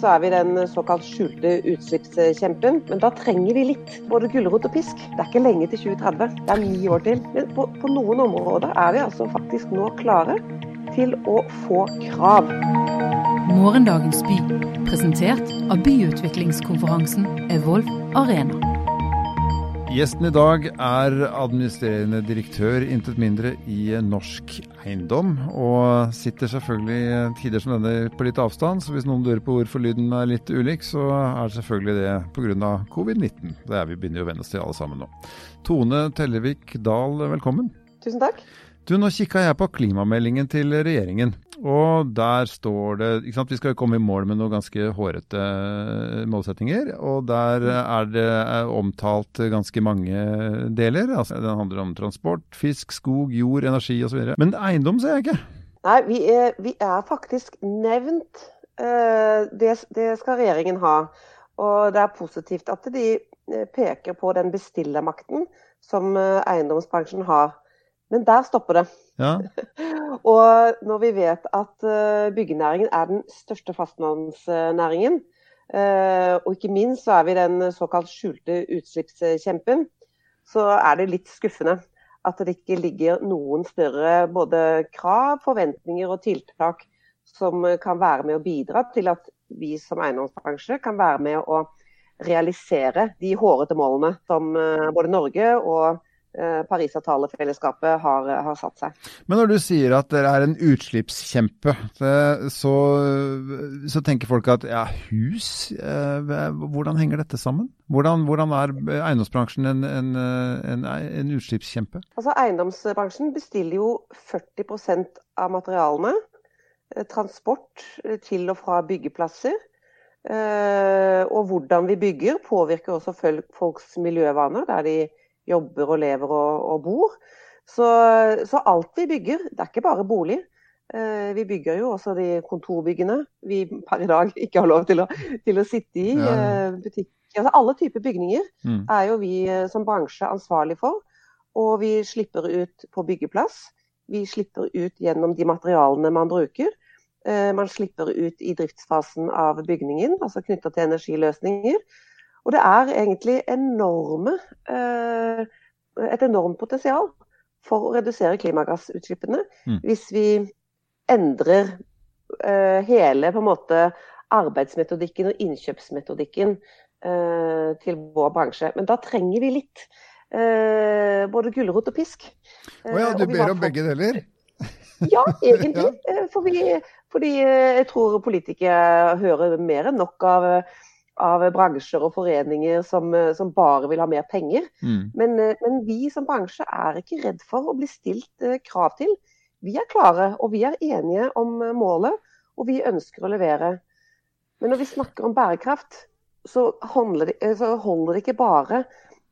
så er vi den såkalt skjulte utslippskjempen. Men da trenger vi litt både gulrot og pisk. Det er ikke lenge til 2030, det er ni år til. Men på, på noen områder er vi altså faktisk nå klare til å få krav. Morgendagens by, presentert av byutviklingskonferansen Evolve Arena. Gjesten i dag er administrerende direktør, intet mindre, i Norsk Eiendom. Og sitter selvfølgelig tider som denne på litt avstand, så hvis noen lurer på hvorfor lyden er litt ulik, så er det selvfølgelig det pga. covid-19. Det er vi begynner å venne oss til alle sammen nå. Tone Tellevik Dahl, velkommen. Tusen takk. Du, Nå kikka jeg på klimameldingen til regjeringen, og der står det ikke sant, Vi skal komme i mål med noen ganske hårete målsettinger, og der er det omtalt ganske mange deler. altså Den handler om transport, fisk, skog, jord, energi osv. Men eiendom ser jeg ikke. Nei, vi er, vi er faktisk nevnt. Det, det skal regjeringen ha. Og det er positivt at de peker på den bestillermakten som eiendomsbransjen har. Men der stopper det. Ja. og når vi vet at byggenæringen er den største fastlandsnæringen, og ikke minst så er vi den såkalt skjulte utslippskjempen, så er det litt skuffende at det ikke ligger noen større både krav, forventninger og tiltak som kan være med å bidra til at vi som eiendomsbransje kan være med å realisere de hårete målene som både Norge og Parisavtalefellesskapet har, har, satt seg. Men når du sier at dere er en utslippskjempe, så, så tenker folk at ja, hus, hvordan henger dette sammen? Hvordan, hvordan er eiendomsbransjen en, en, en, en, utslippskjempe? Altså Eiendomsbransjen bestiller jo 40% av materialene. Transport til og fra byggeplasser. Og hvordan vi bygger påvirker også folks miljøvaner. der de jobber og lever og, og bor. Så, så, alt vi bygger, det er ikke bare bolig. Eh, vi bygger jo også de kontorbyggene vi per i dag ikke har lov til å, til å sitte i. Ja. Eh, butikk. Altså, alle typer bygninger mm. er jo vi eh, som bransje ansvarlig for. Og vi slipper ut på byggeplass. Vi slipper ut gjennom de materialene man bruker. Eh, man slipper ut i driftsfasen av bygningen, altså knytta til energiløsninger. Og det er egentlig enorme, eh, et enormt potensial for å redusere klimagassutslippene mm. hvis vi endrer eh, hele på en måte arbeidsmetodikken og innkjøpsmetodikken eh, til vår bransje. Men da trenger vi litt. både gulrot og pisk. Å ja, du ber om begge deler? Ja, egentlig. ja. Fordi, fordi jeg tror politikere hører mer enn nok av av bransjer og foreninger som, eh, som bare vil ha mer penger. Mm. Men, eh, men, vi som bransje er ikke redd for å bli stilt eh, krav til. Vi er klare, og vi er enige om målet, og vi ønsker å levere. Men når vi snakker om bærekraft, så det, så holder det ikke bare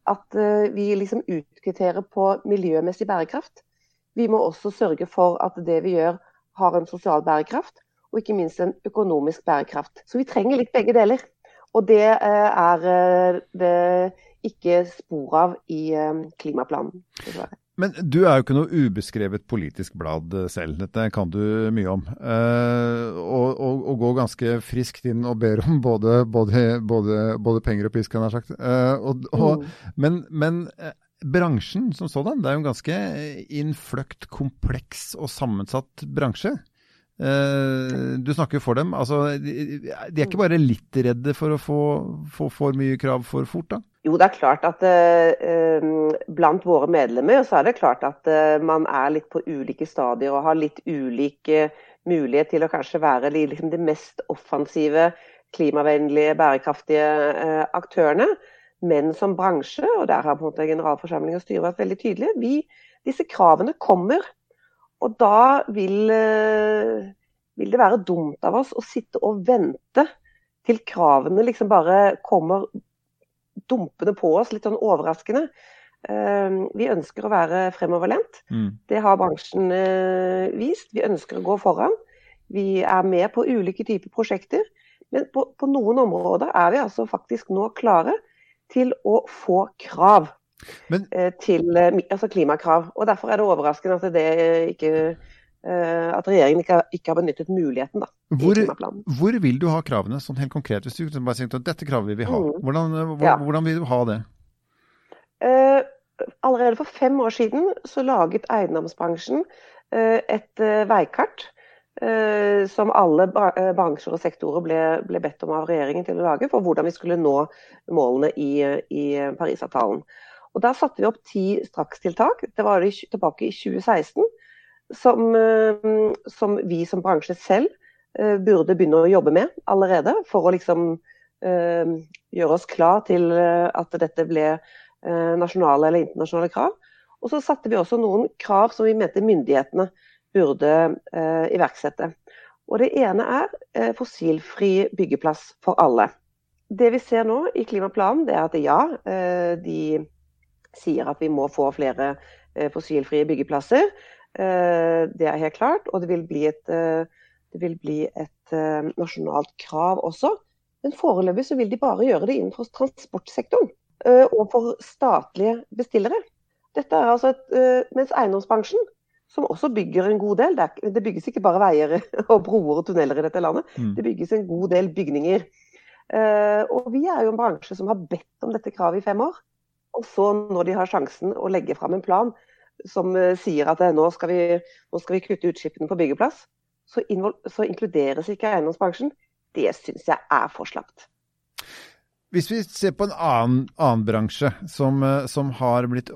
at vi liksom utkvitterer på miljømessig bærekraft. Vi må også sørge for at det vi gjør har en sosial bærekraft, og ikke minst en økonomisk bærekraft. Så vi trenger litt begge deler. Og det eh, er eh, det ikke spor av i eh, klimaplanen. Men du er jo ikke noe ubeskrevet politisk blad selv, dette kan du mye om. Eh, og, og, og, går ganske friskt inn og ber om både, både, både, både penger og pisk, ha sagt. Eh, og, mm. Men, men bransjen som sådan, det er jo en ganske innfløkt, kompleks og sammensatt bransje. Uh, du snakker for dem. Altså, de, er ikke bare litt redde for å få, få for mye krav for fort, da? Jo, det er klart at eh, blant våre medlemmer så er det klart at eh, man er litt på ulike stadier og har litt ulik mulighet til å kanskje være liksom, de mest offensive, klimavennlige, bærekraftige aktørene. Men som bransje, og der har på en måte generalforsamling og styre vært veldig tydelige, vi, disse kravene kommer. Og da vil, eh, vil, det være dumt av oss å sitte og vente til kravene liksom bare kommer dumpende på oss, litt sånn overraskende. Eh, vi ønsker å være fremoverlent. Mm. Det har bransjen eh, vist. Vi ønsker å gå foran. Vi er med på ulike typer prosjekter. Men på, på noen områder er vi altså faktisk nå klare til å få krav. Men, eh, til eh, altså klimakrav. Og Derfor er det overraskende at det ikke uh, at regjeringen ikke, ikke, har benyttet muligheten da, hvor, hvor, vil du ha kravene, sånn helt konkret? Hvis du bare sier at dette kravet vil vi ha, mm. hvordan, hvor, ja. hvordan, vil du ha det? Allerede for fem år siden så laget eiendomsbransjen et veikart Eh, som alle eh, bransjer og sektorer ble, ble, bedt om av regjeringen til å lage for hvordan vi skulle nå målene i, i Parisavtalen. Og Da satte vi opp ti strakstiltak. Det var i, tilbake i 2016. Som, eh, som, vi som bransje selv burde begynne å jobbe med allerede. For å liksom gjøre oss klar til at dette ble nasjonale eller internasjonale krav. Og så satte vi også noen krav som vi mente myndighetene burde eh, iverksette. Og Det ene er eh, fossilfri byggeplass for alle. Det vi ser nå i klimaplanen, det er at ja, eh, de sier at vi må få flere eh, fossilfrie byggeplasser. Eh, det er helt klart. Og det vil bli et, eh, vil bli et nasjonalt krav også. Men foreløpig så vil de bare gjøre det innenfor transportsektoren og for statlige bestillere. Dette er altså et, mens eiendomsbransjen som også bygger en god del. Det, bygges ikke bare veier og broer og tunneler i dette landet, mm. det bygges en god del bygninger. Og vi er jo en bransje som har bedt om dette kravet i fem år. Og så når de har sjansen å legge fram en plan som uh, sier at uh, nå, skal vi, nå, skal vi, kutte utslippene på byggeplass, så, så inkluderes ikke eiendomsbransjen. Det syns jeg er for slapt. Hvis vi ser på en annen, annen bransje som, eh, som, har blitt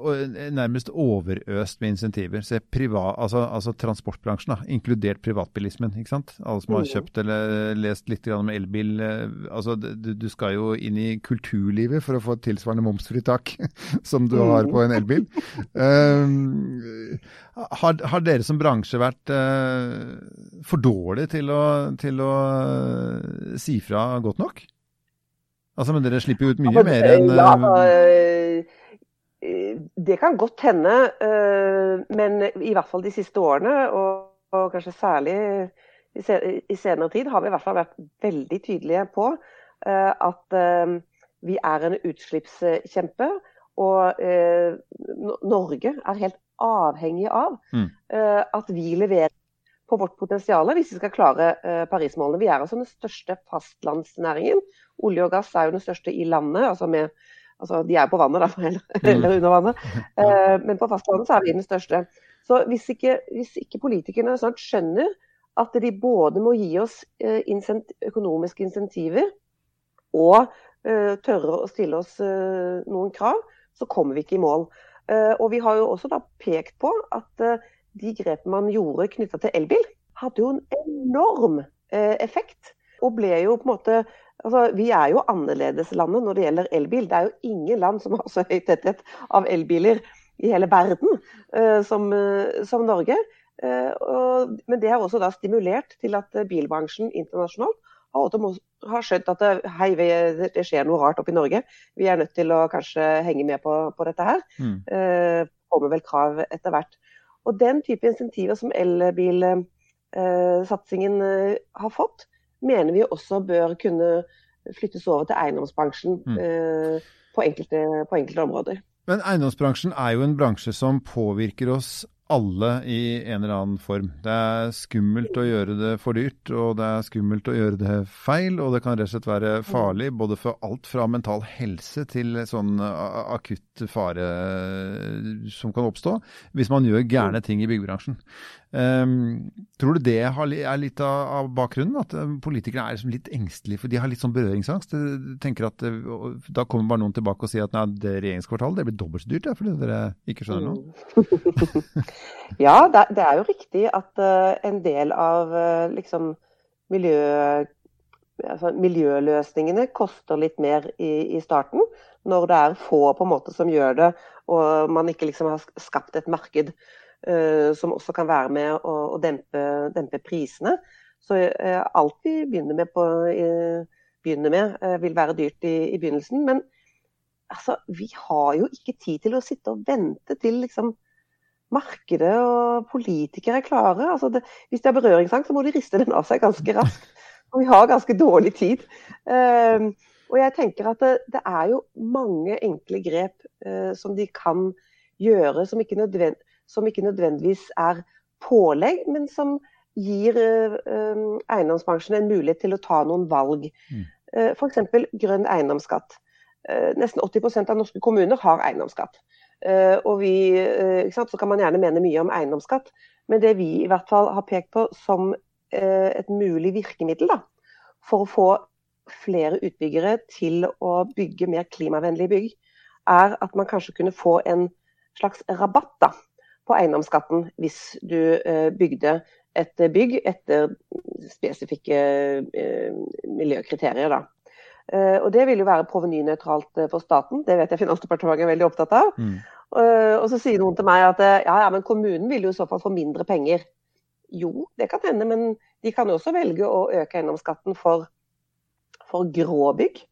nærmest overøst med insentiver, se privat, altså, altså, transportbransjen, da, inkludert privatbilismen. ikke sant? Alle som har mm. kjøpt eller lest litt om elbil. Eh, altså, du, du, skal jo inn i kulturlivet for å få et tilsvarende momsfritak som du har på en elbil. Um, har, har, dere som bransje vært uh, for dårlige til å, til å si fra godt nok? Altså, Men dere slipper jo ut mye ja, mer enn ja, uh, Det kan godt hende, men i hvert fall de siste årene, og, og kanskje særlig i, senere tid, har vi i hvert fall vært veldig tydelige på at vi er en utslippskjempe. Og Norge er helt avhengig av mm. at vi leverer på vårt potensial hvis vi skal klare uh, Paris-målene. Vi er altså den største fastlandsnæringen. Olje og gass er jo den største i landet. altså med altså De er på vannet, da, eller, mm. under vannet. Uh, men på fastlandet så er vi den største. Så hvis ikke, hvis ikke politikerne snart skjønner at de både må gi oss uh, økonomiske insentiver og tørre å stille oss noen krav, så kommer vi ikke i mål. og Vi har jo også da pekt på at de grepene man gjorde knytta til elbil, hadde jo en enorm eh, effekt. Og ble jo på en måte altså Vi er jo annerledeslandet når det gjelder elbil. Det er jo ingen land som har så høy tetthet av elbiler i hele verden eh, som, eh, som, Norge. Eh, og, men det har også da stimulert til at bilbransjen internasjonalt har, har skjønt at det, hei, det, skjer noe rart oppe i Norge. Vi er nødt til å kanskje henge med på, på dette her. Mm. Eh, kommer vel krav etter hvert. Og den type insentiver som elbilsatsingen eh, har fått, mener vi også bør kunne flyttes over til eiendomsbransjen mm. Eh, på, enkelte, på enkelte områder. Men eiendomsbransjen er jo en bransje som påvirker oss alle i en eller annen form. Det er skummelt å gjøre det for dyrt, og det er skummelt å gjøre det feil. Og det kan rett og slett være farlig både for alt fra mental helse til sånn akutt fare som kan oppstå hvis man gjør gærne ting i byggebransjen. Um, tror du det er litt av, bakgrunnen? At politikerne politikere er liksom litt engstelige, for de har litt sånn berøringsangst? De tenker at eh, Da kommer bare noen tilbake og sier at nei, det regjeringskvartalet det blir dobbelt så dyrt ja, fordi dere ikke skjønner noe? ja, det, er jo riktig at uh, en del av liksom miljø, altså, miljøløsningene koster litt mer i, i, starten. Når det er få på en måte som gjør det, og man ikke liksom har skapt et marked. Eh, som også kan være med å, å dempe, dempe, prisene. Så eh, alt vi begynner med, på, begynner med eh, vil være dyrt i, i begynnelsen. Men altså, vi har jo ikke tid til å sitte og vente til liksom, markedet og politikere er klare. Altså det, hvis de har berøringsangst, så må de riste den av seg ganske raskt. Og vi har ganske dårlig tid. Uh, og jeg tenker at det, det, er jo mange enkle grep uh, som de kan gjøre, som ikke nødvendig som ikke nødvendigvis er pålegg, men som gir eiendomsbransjen en mulighet til å ta noen valg. Mm. F.eks. grønn eiendomsskatt. Nesten 80% av norske kommuner har eiendomsskatt. Og vi, Så kan man gjerne mene mye om eiendomsskatt, men det vi i hvert fall har pekt på som et mulig virkemiddel da, for å få flere utbyggere til å bygge mer klimavennlige bygg, er at man kanskje kunne få en slags rabatt da, på eiendomsskatten hvis du eh, bygde et bygg etter spesifikke eh, miljøkriterier. Da. Eh, og Det vil jo være provenynøytralt for staten, det vet jeg Finansdepartementet er veldig opptatt av. Mm. Og så sier noen til meg at ja, ja, men kommunen vil jo i så fall få mindre penger. Jo, det kan hende, men de kan jo også velge å øke eiendomsskatten for for grå bygg.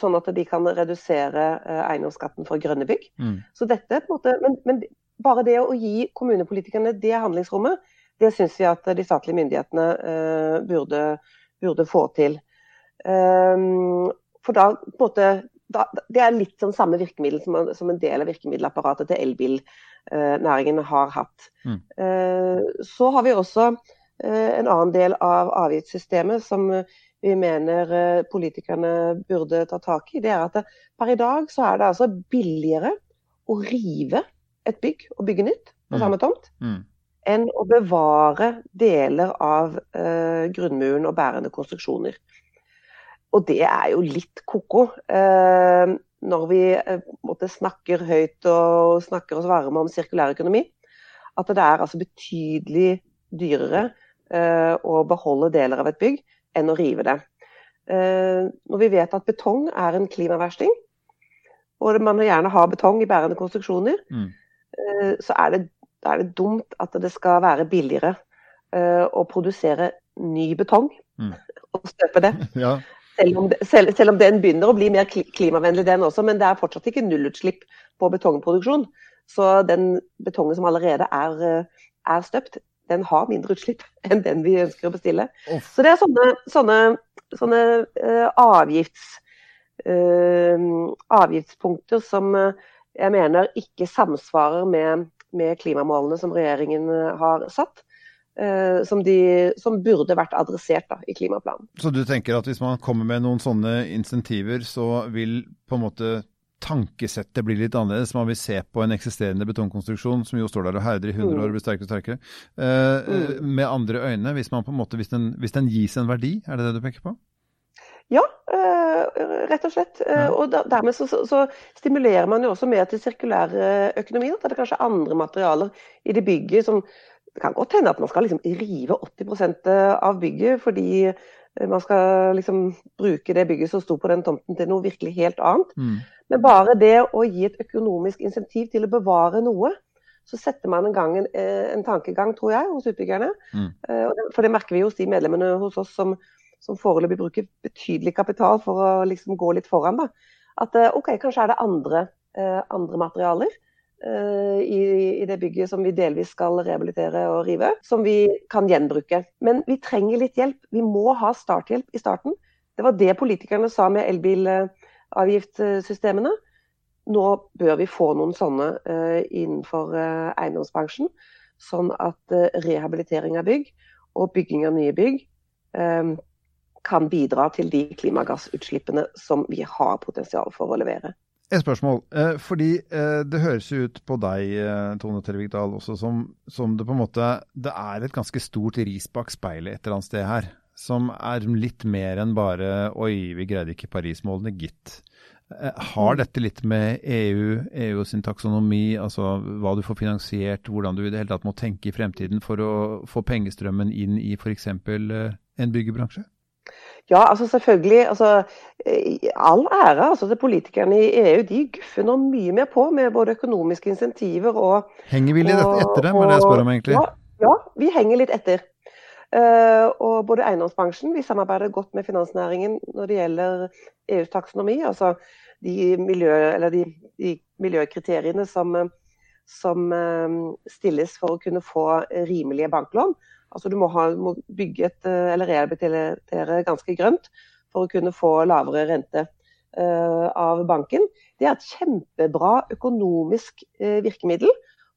Sånn at de kan redusere eiendomsskatten for grønne bygg. Mm. Så dette på en måte, men, men, bare det å gi kommunepolitikerne det handlingsrommet, det syns vi at de statlige myndighetene uh, burde, burde, få til. Um, for da måte da, Det er litt sånn samme virkemiddel som, som en del av virkemiddelapparatet til elbilnæringen uh, har hatt. Mm. Uh, så har vi også en annen del av avgiftssystemet som vi mener eh, politikerne burde ta tak i, det er at per i dag så er det altså billigere å rive et bygg og bygge nytt på mm. samme tomt, mm. enn å bevare deler av eh, grunnmuren og bærende konstruksjoner. Og det er jo litt ko-ko. Eh, når vi uh, snakker høyt og snakker oss varme om sirkulær økonomi, at det er altså betydelig dyrere å beholde deler av et bygg enn å rive det. Eh, når vi vet at betong er en klimaversting, og man gjerne har betong i bærende konstruksjoner, mm. Eh, så er det, er det, dumt at det skal være billigere eh, å produsere ny betong mm. og støpe det. ja. Selv om, selv, selv om, den begynner å bli mer klimavennlig, den også, men det er fortsatt ikke nullutslipp på betongproduksjon. Så den betongen som allerede er, er støpt, den har mindre utslipp enn den vi ønsker å bestille. Oh. Så det er sånne, sånne, sånne uh, avgifts, uh, avgiftspunkter som uh, jeg mener ikke samsvarer med, med klimamålene som regjeringen har satt. Som, de, som, burde vært adressert da, i klimaplanen. Så du tenker at hvis man kommer med noen sånne insentiver, så vil på en måte tankesettet blir litt annerledes. Man vil se på en eksisterende betongkonstruksjon som jo står der og herder i 100 år og blir sterkere og sterkere, eh, mm. med andre øyne. Hvis, man på en måte, hvis den, hvis, den, gis en verdi, er det det du peker på? Ja, øh, rett og slett. Ja. Eh, og dermed så, så, stimulerer man jo også mer til sirkulær økonomi. Det er kanskje andre materialer i det bygget som Det kan godt hende at man skal liksom rive 80% av bygget fordi man skal liksom bruke det bygget som sto på den tomten til noe virkelig helt annet. Mm. Men bare det å gi et økonomisk insentiv til å bevare noe, så setter man en, gang en, eh, en tankegang, tror jeg, hos utbyggerne. Mm. Eh, for det merker vi hos de medlemmene hos oss som, som foreløpig bruker betydelig kapital for å liksom gå litt foran. Da. At eh, OK, kanskje er det andre, andre materialer i, i, det bygget som vi delvis skal rehabilitere og rive, som vi kan gjenbruke. Men vi trenger litt hjelp. Vi må ha starthjelp i starten. Det var det politikerne sa med elbil avgiftssystemene. Nå bør vi få noen sånne innenfor eiendomsbransjen, sånn at rehabilitering av bygg og bygging av nye bygg kan bidra til de klimagassutslippene som vi har potensial for å levere. Et spørsmål. fordi det høres jo ut på deg, Tone Tellevik Dahl, også som, som, det på en måte Det er et ganske stort ris bak speilet et eller annet sted her som er litt mer enn bare Oi, vi greide ikke Parismålene, gitt. Eh, har mm. dette litt med EU, EU sin taksonomi, altså hva du får finansiert, hvordan du i det hele tatt må tenke i fremtiden for å få pengestrømmen inn i f.eks. Eh, en byggebransje? Ja, altså selvfølgelig. Altså, all ære altså, til politikerne i EU. De guffer nå mye mer på med både økonomiske insentiver og Henger vi litt etter dem, er det jeg spør om egentlig? Ja, ja, vi henger litt etter. Uh, og både eiendomsbransjen Vi samarbeider godt med finansnæringen når det gjelder EUs taksonomi. Altså de, miljø, de, de miljøkriteriene som, som uh, stilles for å kunne få rimelige banklån. Altså Du må, ha, må bygge et, uh, eller rehabilitere ganske grønt for å kunne få lavere rente av banken. Det er et kjempebra økonomisk virkemiddel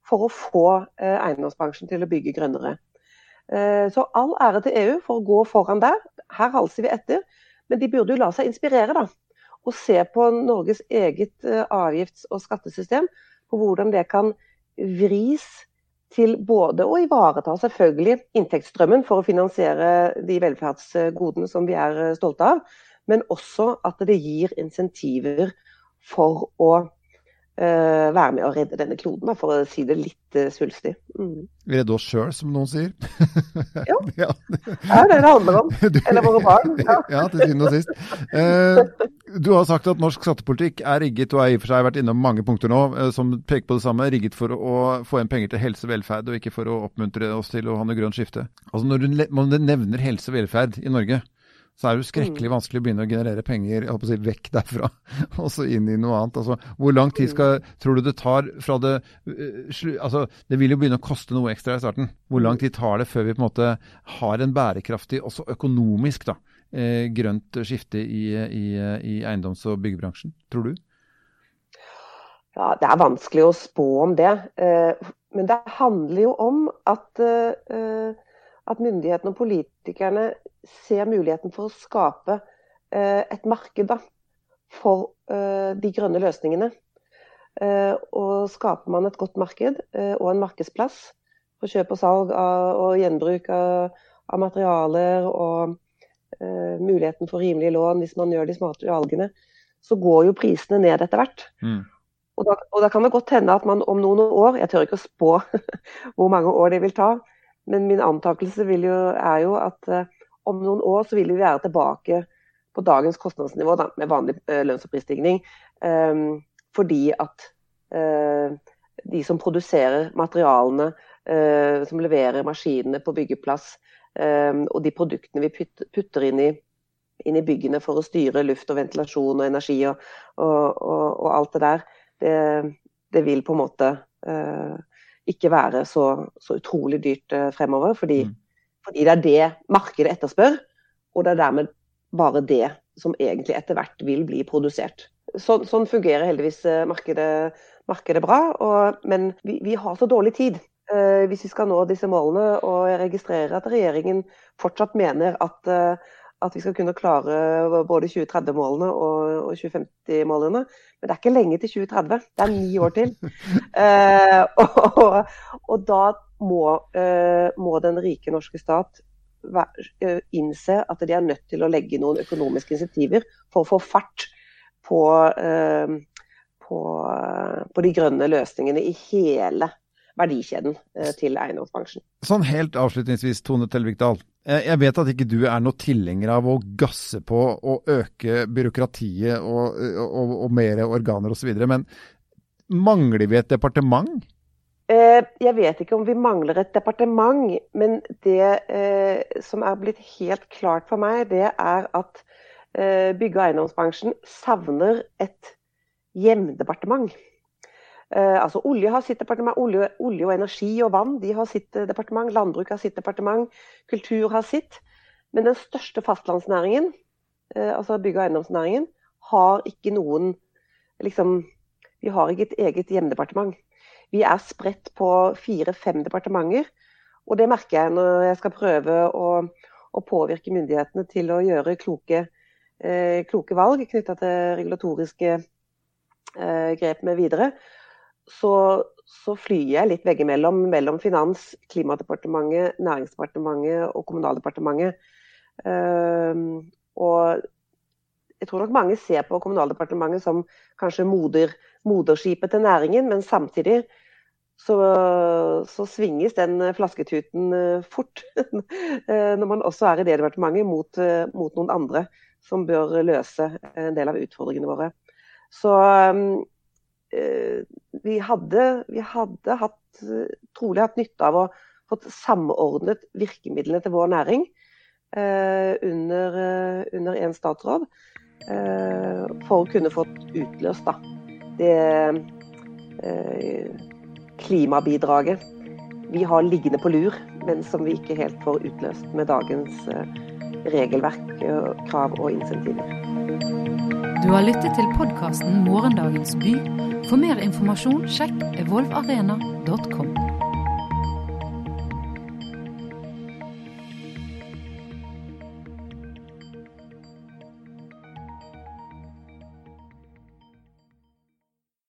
for å få eiendomsbransjen til å bygge grønnere. Så all ære til EU for å gå foran der. Her halser vi etter. Men de burde jo la seg inspirere, da. Og se på Norges eget avgifts- og skattesystem. På hvordan det kan vris til både å ivareta selvfølgelig inntektsstrømmen for å finansiere de velferdsgodene som vi er stolte av, men også at det gir insentiver for å være med å redde denne kloden, for å si det litt uh, svulstig. Mm. Redde oss sjøl, som noen sier. ja. ja. det er det det handler om. Eller våre barn. Ja, ja til syvende og sist. Uh, du har sagt at norsk skattepolitikk er rigget, og har i og for seg vært innom mange punkter nå som peker på det samme, rigget for å få igjen penger til helse og velferd, og ikke for å oppmuntre oss til å ha noe grønt skifte. Altså Når du nevner helse og velferd i Norge, så er det jo skrekkelig mm. vanskelig å begynne å generere penger å si, vekk derfra og så inn i noe annet. Altså, hvor lang tid skal, mm. tror du det tar fra det uh, altså, Det vil jo begynne å koste noe ekstra i starten. Hvor lang mm. tid tar det før vi på en måte har en bærekraftig, også økonomisk, da, eh, grønt skifte i, i, i eiendoms- og byggebransjen, tror du? Ja, Det er vanskelig å spå om det. Eh, men det handler jo om at eh, at myndighetene og politikerne ser muligheten for å skape eh, et marked da, for eh, de grønne løsningene. Eh, og skaper man et godt marked og en markedsplass for kjøp og salg av, og gjenbruk av, av materialer og muligheten for rimelige lån hvis man gjør de smarte valgene, så går jo prisene ned etter hvert. Mm. Og, da, og da, kan det godt hende at man om noen år, jeg tør ikke å spå hvor mange år det vil ta, men min antakelse jo, er jo at uh, om noen år så vil vi være tilbake på dagens kostnadsnivå da, med vanlig uh, lønns- og prisstigning. Um, fordi at de som produserer materialene, som leverer maskinene på byggeplass, og de produktene vi putter inn, i, inn, i, byggene for å styre luft og ventilasjon og energi og, og, og, og alt det der, det, det, vil på en måte ikke være så, så utrolig dyrt eh, fremover. Fordi, mm. fordi, det er det markedet etterspør, og det er dermed bare det som egentlig etter hvert vil bli produsert. Så, sånn fungerer heldigvis eh, markedet, markedet bra, og, men vi, vi, har så dårlig tid. Eh, hvis vi skal nå disse målene, og jeg registrerer at regjeringen fortsatt mener at at vi skal kunne klare både 2030-målene og, og 2050-målene. Men det er ikke lenge til 2030. Det er ni år til. Eh, og, og, da må, eh, må, den rike norske stat uh, innse at de er nødt til å legge noen økonomiske insentiver for å få fart på, på, på de grønne løsningene i hele verdikjeden til eiendomsbransjen. Sånn helt avslutningsvis, Tone Telvik Dahl. Jeg vet at ikke du er noe tilhenger av å gasse på og øke byråkratiet og, og, og mer organer osv., men mangler vi et departement? Eh, jeg vet ikke om vi mangler et departement, men det eh, som er blitt helt klart for meg, det er at eh, bygge- og eiendomsbransjen savner et hjemdepartement. Eh, altså Olje har sitt departement, olje, olje, og energi og vann de har sitt eh, departement. Landbruk har sitt departement. Kultur har sitt. Men den største fastlandsnæringen, eh, altså bygge- og eiendomsnæringen, har ikke noen liksom, Vi har ikke et eget hjemdepartement. Vi er spredt på fire-fem departementer. Og det merker jeg når jeg skal prøve å, å påvirke myndighetene til å gjøre kloke, eh, kloke valg knytta til regulatoriske eh, grep med videre så, så flyr jeg litt veggimellom mellom Finans, Klimadepartementet, Næringsdepartementet og Kommunaldepartementet. Uh, og jeg tror nok mange ser på Kommunaldepartementet som kanskje moder, moderskipet til næringen, men samtidig så, så svinges den flasketuten uh, fort uh, når man også er i det departementet mot, uh, mot, noen andre som bør løse en del av utfordringene våre. Så um, Eh, vi hadde, vi hadde hatt, trolig hatt nytte av å fått samordnet virkemidlene til vår næring eh, under, eh, under en statsråd. Eh, for å kunne fått utløst da, det eh, klimabidraget vi har liggende på lur, men som vi ikke helt får utløst med dagens eh, regelverk, krav og insentiver. Du har lyttet til podkasten 'Morgendagens by'. For mer informasjon sjekk evolvarena.no. nrk.no.